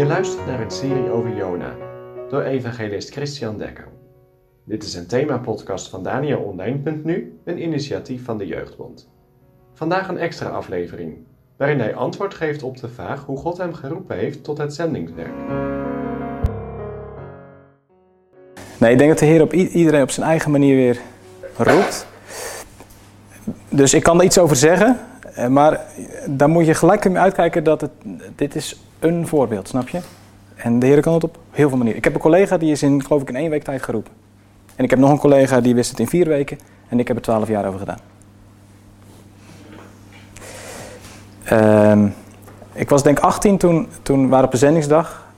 Je luistert naar een serie over Jona door evangelist Christian Dekker. Dit is een themapodcast van DanielOnline.nu, een initiatief van de Jeugdbond. Vandaag een extra aflevering, waarin hij antwoord geeft op de vraag hoe God hem geroepen heeft tot het zendingswerk. Nee, ik denk dat de Heer op iedereen op zijn eigen manier weer roept. Dus ik kan er iets over zeggen, eh, maar daar moet je gelijk uitkijken dat het, dit is een voorbeeld, snap je? En de Heer kan het op heel veel manieren. Ik heb een collega die is in, geloof ik, in één week tijd geroepen. En ik heb nog een collega die wist het in vier weken en ik heb er twaalf jaar over gedaan. Ehm, ik was denk 18 toen, toen waren op een zendingsdag.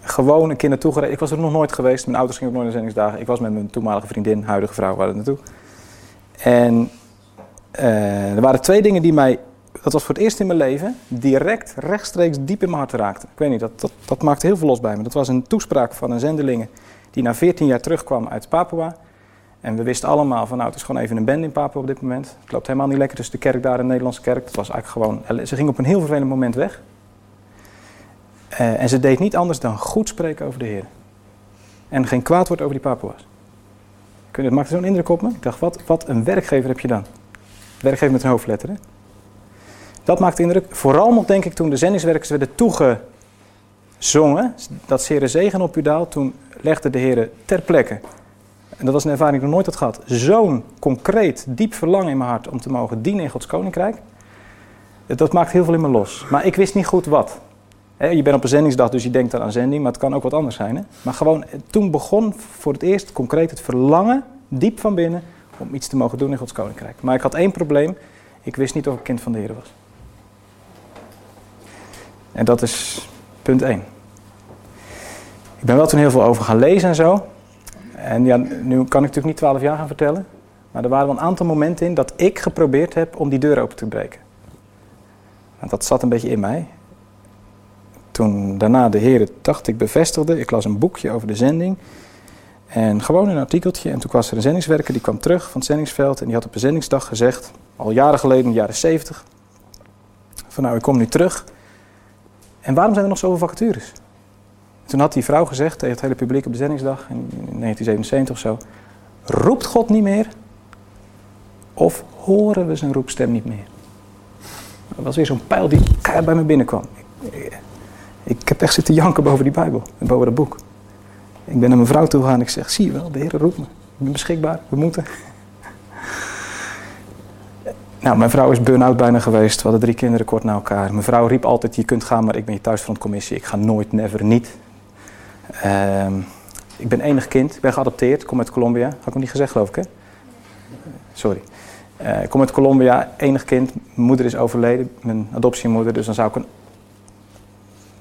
Gewoon een keer naartoe gereden. Ik was er nog nooit geweest. Mijn ouders gingen ook nooit naar zendingsdagen. Ik was met mijn toenmalige vriendin, huidige vrouw, waren er naartoe. En uh, er waren twee dingen die mij, dat was voor het eerst in mijn leven, direct rechtstreeks diep in mijn hart raakten. Ik weet niet, dat, dat, maakte heel veel los bij me. Dat was een toespraak van een zendelinge die na 14 jaar terugkwam uit Papua. En we wisten allemaal van nou, het is gewoon even een band in Papua op dit moment. Het loopt helemaal niet lekker tussen de kerk daar en de Nederlandse kerk. Het was eigenlijk gewoon, ze ging op een heel vervelend moment weg. Uh, en ze deed niet anders dan goed spreken over de Heer. En geen kwaad woord over die Papua's. Het maakte zo'n indruk op me. Ik dacht, wat, wat een werkgever heb je dan? Werkgever met een hoofdletter. Hè? Dat maakte indruk. Vooral nog denk ik toen de zendingswerkers werden toegezongen. Dat Zere zegen op u. Toen legde de Heer ter plekke. En dat was een ervaring die ik nog nooit had gehad. Zo'n concreet, diep verlangen in mijn hart om te mogen dienen in Gods Koninkrijk. Dat maakt heel veel in me los. Maar ik wist niet goed wat. Je bent op een zendingsdag, dus je denkt dan aan zending, maar het kan ook wat anders zijn. Hè? Maar gewoon, toen begon voor het eerst concreet het verlangen, diep van binnen, om iets te mogen doen in Gods Koninkrijk. Maar ik had één probleem, ik wist niet of ik kind van de Heer was. En dat is punt 1. Ik ben wel toen heel veel over gaan lezen en zo. En ja, nu kan ik natuurlijk niet 12 jaar gaan vertellen. Maar er waren wel een aantal momenten in dat ik geprobeerd heb om die deur open te breken. Want dat zat een beetje in mij toen daarna de Heer dacht ik, bevestigde. Ik las een boekje over de zending. En gewoon een artikeltje. En toen was er een zendingswerker die kwam terug van het zendingsveld. En die had op een zendingsdag gezegd, al jaren geleden, in de jaren 70. Van nou, ik kom nu terug. En waarom zijn er nog zoveel vacatures? Toen had die vrouw gezegd tegen het hele publiek op de zendingsdag in 1977 of zo. Roept God niet meer? Of horen we zijn roepstem niet meer? Dat was weer zo'n pijl die bij me binnenkwam. Ik heb echt zitten janken boven die Bijbel en boven dat boek. Ik ben naar mijn vrouw toe gegaan en ik zeg, zie je wel, de Heer roept me. Ik ben beschikbaar, we moeten. Nou, mijn vrouw is burn-out bijna geweest. We hadden drie kinderen kort na elkaar. Mijn vrouw riep altijd, je kunt gaan, maar ik ben je thuisfrontcommissie. Ik ga nooit, never, niet. Uh, ik ben enig kind, ik ben geadopteerd, kom uit Colombia. Had ik nog niet gezegd, geloof ik, hè? Sorry. Uh, ik kom uit Colombia, enig kind. Mijn moeder is overleden, mijn adoptiemoeder. Dus dan zou ik een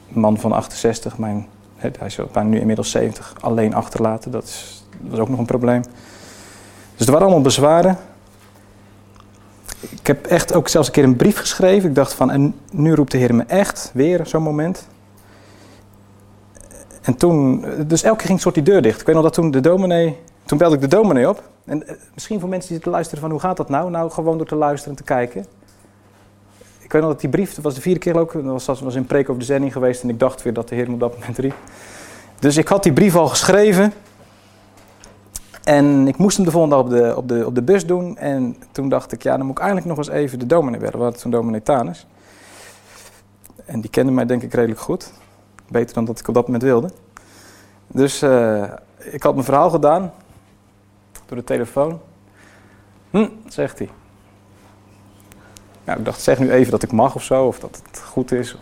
man van 68, mijn, hij is nu inmiddels 70, alleen achterlaten. Dat is, dat is ook nog een probleem. Dus er waren allemaal bezwaren. Ik heb echt ook zelfs een keer een brief geschreven. Ik dacht van, en nu roept de Heer me echt, weer zo'n moment. En toen, dus elke keer ging soort die deur dicht. Ik weet nog dat toen de dominee, toen belde ik de dominee op. En eh, misschien voor mensen die zitten luisteren van, hoe gaat dat nou? Nou, gewoon door te luisteren en te kijken. Ik weet nog dat die brief, dat was de vierde keer ook, dat was, was een preek over de zending geweest en ik dacht weer dat de Heer me op dat moment riep. Dus ik had die brief al geschreven en ik moest hem de volgende dag op de, op de, op de bus doen. En toen dacht ik, ja, dan moet ik eigenlijk nog eens even de dominee bellen. We hadden toen dominee. En die kende mij denk ik redelijk goed. Beter dan dat ik op dat moment wilde. Dus uh, ik had mijn verhaal gedaan. Door de telefoon. Hm, zegt hij. Nou, ik dacht, zeg nu even dat ik mag of zo, of dat het goed is.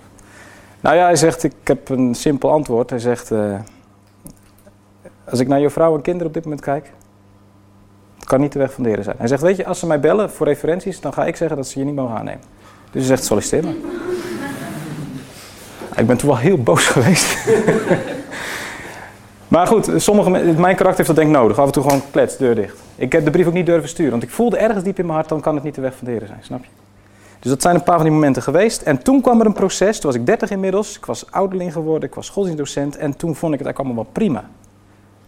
Nou ja, hij zegt, ik heb een simpel antwoord. Hij zegt, uh, als ik naar je vrouw en kinderen op dit moment kijk, kan niet de weg van de Heer zijn. Hij zegt, weet je, als ze mij bellen voor referenties, dan ga ik zeggen dat ze je niet mogen aannemen. Dus hij zegt, solliciteer me. ik ben toen wel heel boos geweest. maar goed, sommige, mijn karakter heeft dat denk ik nodig. Af en toe gewoon klets, deur dicht. Ik heb de brief ook niet durven sturen, want ik voelde ergens diep in mijn hart, dan kan het niet de weg van de Heer zijn, snap je? Dus dat zijn een paar van die momenten geweest. En toen kwam er een proces, toen was ik 30 inmiddels, ik was ouderling geworden, ik was godsdienstdocent en toen vond ik het eigenlijk allemaal wel prima.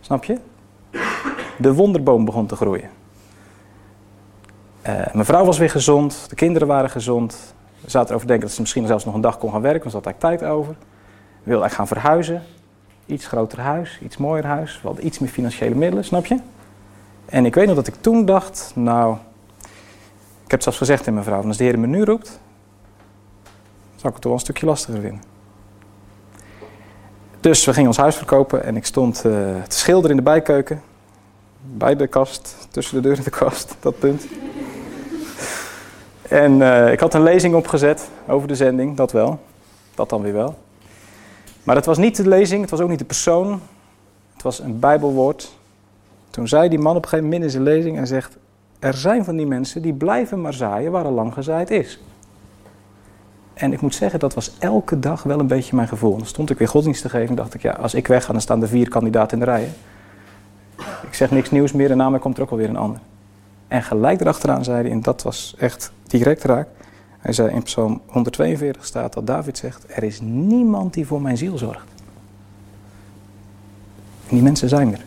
Snap je? De wonderboom begon te groeien. Uh, mijn vrouw was weer gezond, de kinderen waren gezond. We zaten erover denken dat ze misschien zelfs nog een dag kon gaan werken, want ze had eigenlijk tijd over. We wilden eigenlijk gaan verhuizen. Iets groter huis, iets mooier huis. Hadden iets meer financiële middelen, snap je? En ik weet nog dat ik toen dacht, nou, ik heb zelfs gezegd in mijn vrouw, als de Heer me nu roept, zou ik het toch wel een stukje lastiger vinden. Dus we gingen ons huis verkopen en ik stond uh, te schilderen in de bijkeuken. Bij de kast, tussen de deur en de kast, dat punt. En uh, ik had een lezing opgezet over de zending, dat wel. Dat dan weer wel. Maar het was niet de lezing, het was ook niet de persoon. Het was een bijbelwoord. Toen zei die man op een gegeven moment in zijn lezing en zegt... Er zijn van die mensen die blijven maar zaaien waar al lang gezaaid is. En ik moet zeggen, dat was elke dag wel een beetje mijn gevoel. Dan stond ik weer godsdienst te geven en dacht ik, ja, als ik weg ga, dan staan er vier kandidaten in de rij. Ik zeg niks nieuws meer en na mij komt er ook alweer een ander. En gelijk erachteraan zei hij, en dat was echt direct raak. Hij zei in Psalm 142 staat dat David zegt: Er is niemand die voor mijn ziel zorgt. En die mensen zijn er.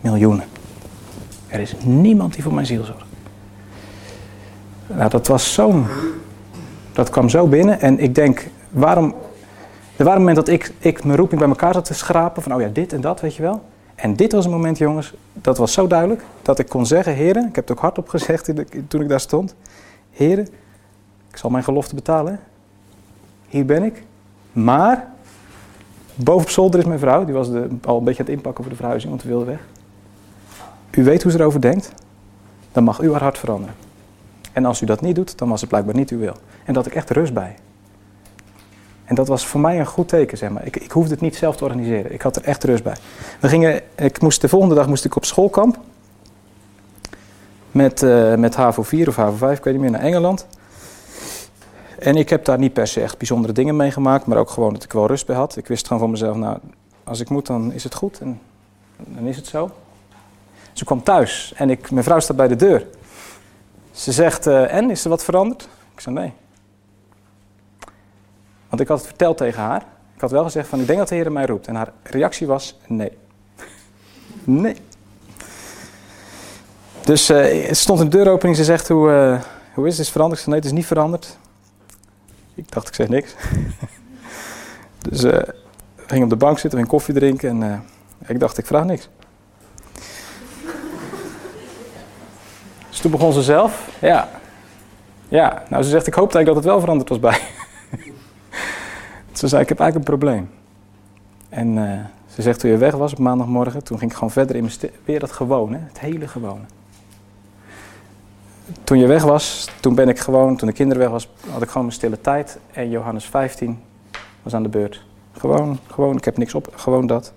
Miljoenen. Er is niemand die voor mijn ziel zorgt. Nou, dat was zo'n. Dat kwam zo binnen en ik denk, waarom. Er waren momenten dat ik, ik mijn roeping bij elkaar zat te schrapen van, oh ja, dit en dat, weet je wel. En dit was een moment, jongens, dat was zo duidelijk dat ik kon zeggen: Heren, ik heb het ook hardop gezegd toen ik daar stond. Heren, ik zal mijn gelofte betalen. Hier ben ik. Maar, boven op zolder is mijn vrouw, die was de, al een beetje aan het inpakken voor de verhuizing, want we wilden weg. U weet hoe ze erover denkt, dan mag u haar hart veranderen. En als u dat niet doet, dan was het blijkbaar niet uw wil. En dat ik echt rust bij. En dat was voor mij een goed teken, zeg maar. Ik, ik hoefde het niet zelf te organiseren. Ik had er echt rust bij. We gingen, ik moest, de volgende dag moest ik op schoolkamp. Met, uh, met HAVO 4 of HAVO 5, ik weet niet meer, naar Engeland. En ik heb daar niet per se echt bijzondere dingen meegemaakt, maar ook gewoon dat ik wel rust bij had. Ik wist gewoon van mezelf, nou, als ik moet, dan is het goed en dan is het zo. Ze kwam thuis en ik, mijn vrouw staat bij de deur. Ze zegt, uh, en, is er wat veranderd? Ik zei, nee. Want ik had het verteld tegen haar. Ik had wel gezegd van, ik denk dat de Heer mij roept. En haar reactie was, nee. nee. Dus uh, stond in de deuropening, ze zegt, hoe, uh, hoe is het? Is veranderd? Ik zei, nee, het is niet veranderd. Ik dacht, ik zeg niks. dus uh, we gingen op de bank zitten, we gingen koffie drinken en ik dacht, ik vraag niks. dus toen begon ze zelf, ja. Ja, nou ze zegt, ik hoopte eigenlijk dat het wel veranderd was bij Ze zei, ik heb eigenlijk een probleem. En uh, ze zegt, toen je weg was op maandagmorgen, toen ging ik gewoon verder in mijn weer dat gewone, het hele gewone. Toen je weg was, toen ben ik gewoon, toen de kinderen weg was, had ik gewoon mijn stille tijd. En Johannes 15 was aan de beurt. Gewoon, gewoon, ik heb niks op, gewoon dat.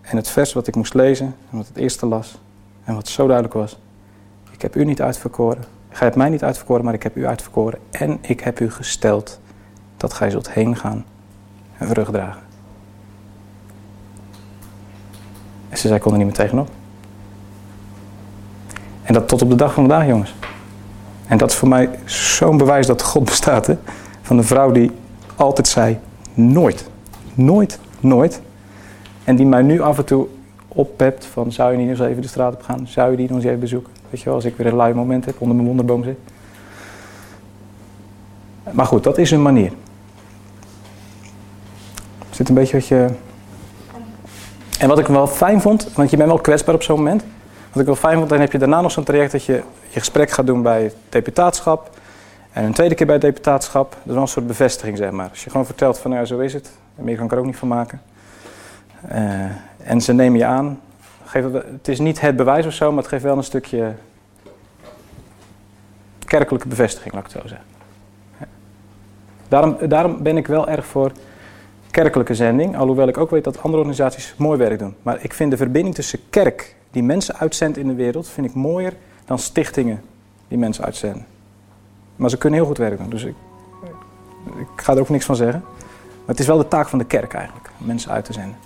En het vers wat ik moest lezen, en wat het eerste las, en wat zo duidelijk was. Ik heb u niet uitverkoren. Gij hebt mij niet uitverkoren, maar ik heb u uitverkoren. En ik heb u gesteld dat gij zult heen gaan en vrucht dragen. En ze zei, kon er niet meer tegenop. En dat tot op de dag van vandaag, jongens. En dat is voor mij zo'n bewijs dat God bestaat. Hè? Van een vrouw die altijd zei, nooit, nooit, nooit. En die mij nu af en toe oppept van, zou je niet eens even de straat op gaan? Zou je die nog eens even bezoeken? Weet je wel, als ik weer een lui moment heb, onder mijn wonderboom zit. Maar goed, dat is een manier. Zit een beetje wat je. En wat ik wel fijn vond, want je bent wel kwetsbaar op zo'n moment. Wat ik wel fijn vond, dan heb je daarna nog zo'n traject dat je je gesprek gaat doen bij het deputaatschap. En een tweede keer bij het deputaatschap. Dat is wel een soort bevestiging, zeg maar. Als je gewoon vertelt van, nou ja, zo is het. En meer kan ik er ook niet van maken. Uh, en ze nemen je aan. het is niet het bewijs of zo, maar het geeft wel een stukje kerkelijke bevestiging, laat ik het zo zeggen. Daarom, daarom ben ik wel erg voor kerkelijke zending. Alhoewel ik ook weet dat andere organisaties mooi werk doen. Maar ik vind de verbinding tussen kerk, die mensen uitzendt in de wereld, vind ik mooier dan stichtingen die mensen uitzenden. Maar ze kunnen heel goed werk doen. Dus ik, ik ga er ook niks van zeggen. Maar het is wel de taak van de kerk eigenlijk, om mensen uit te zenden.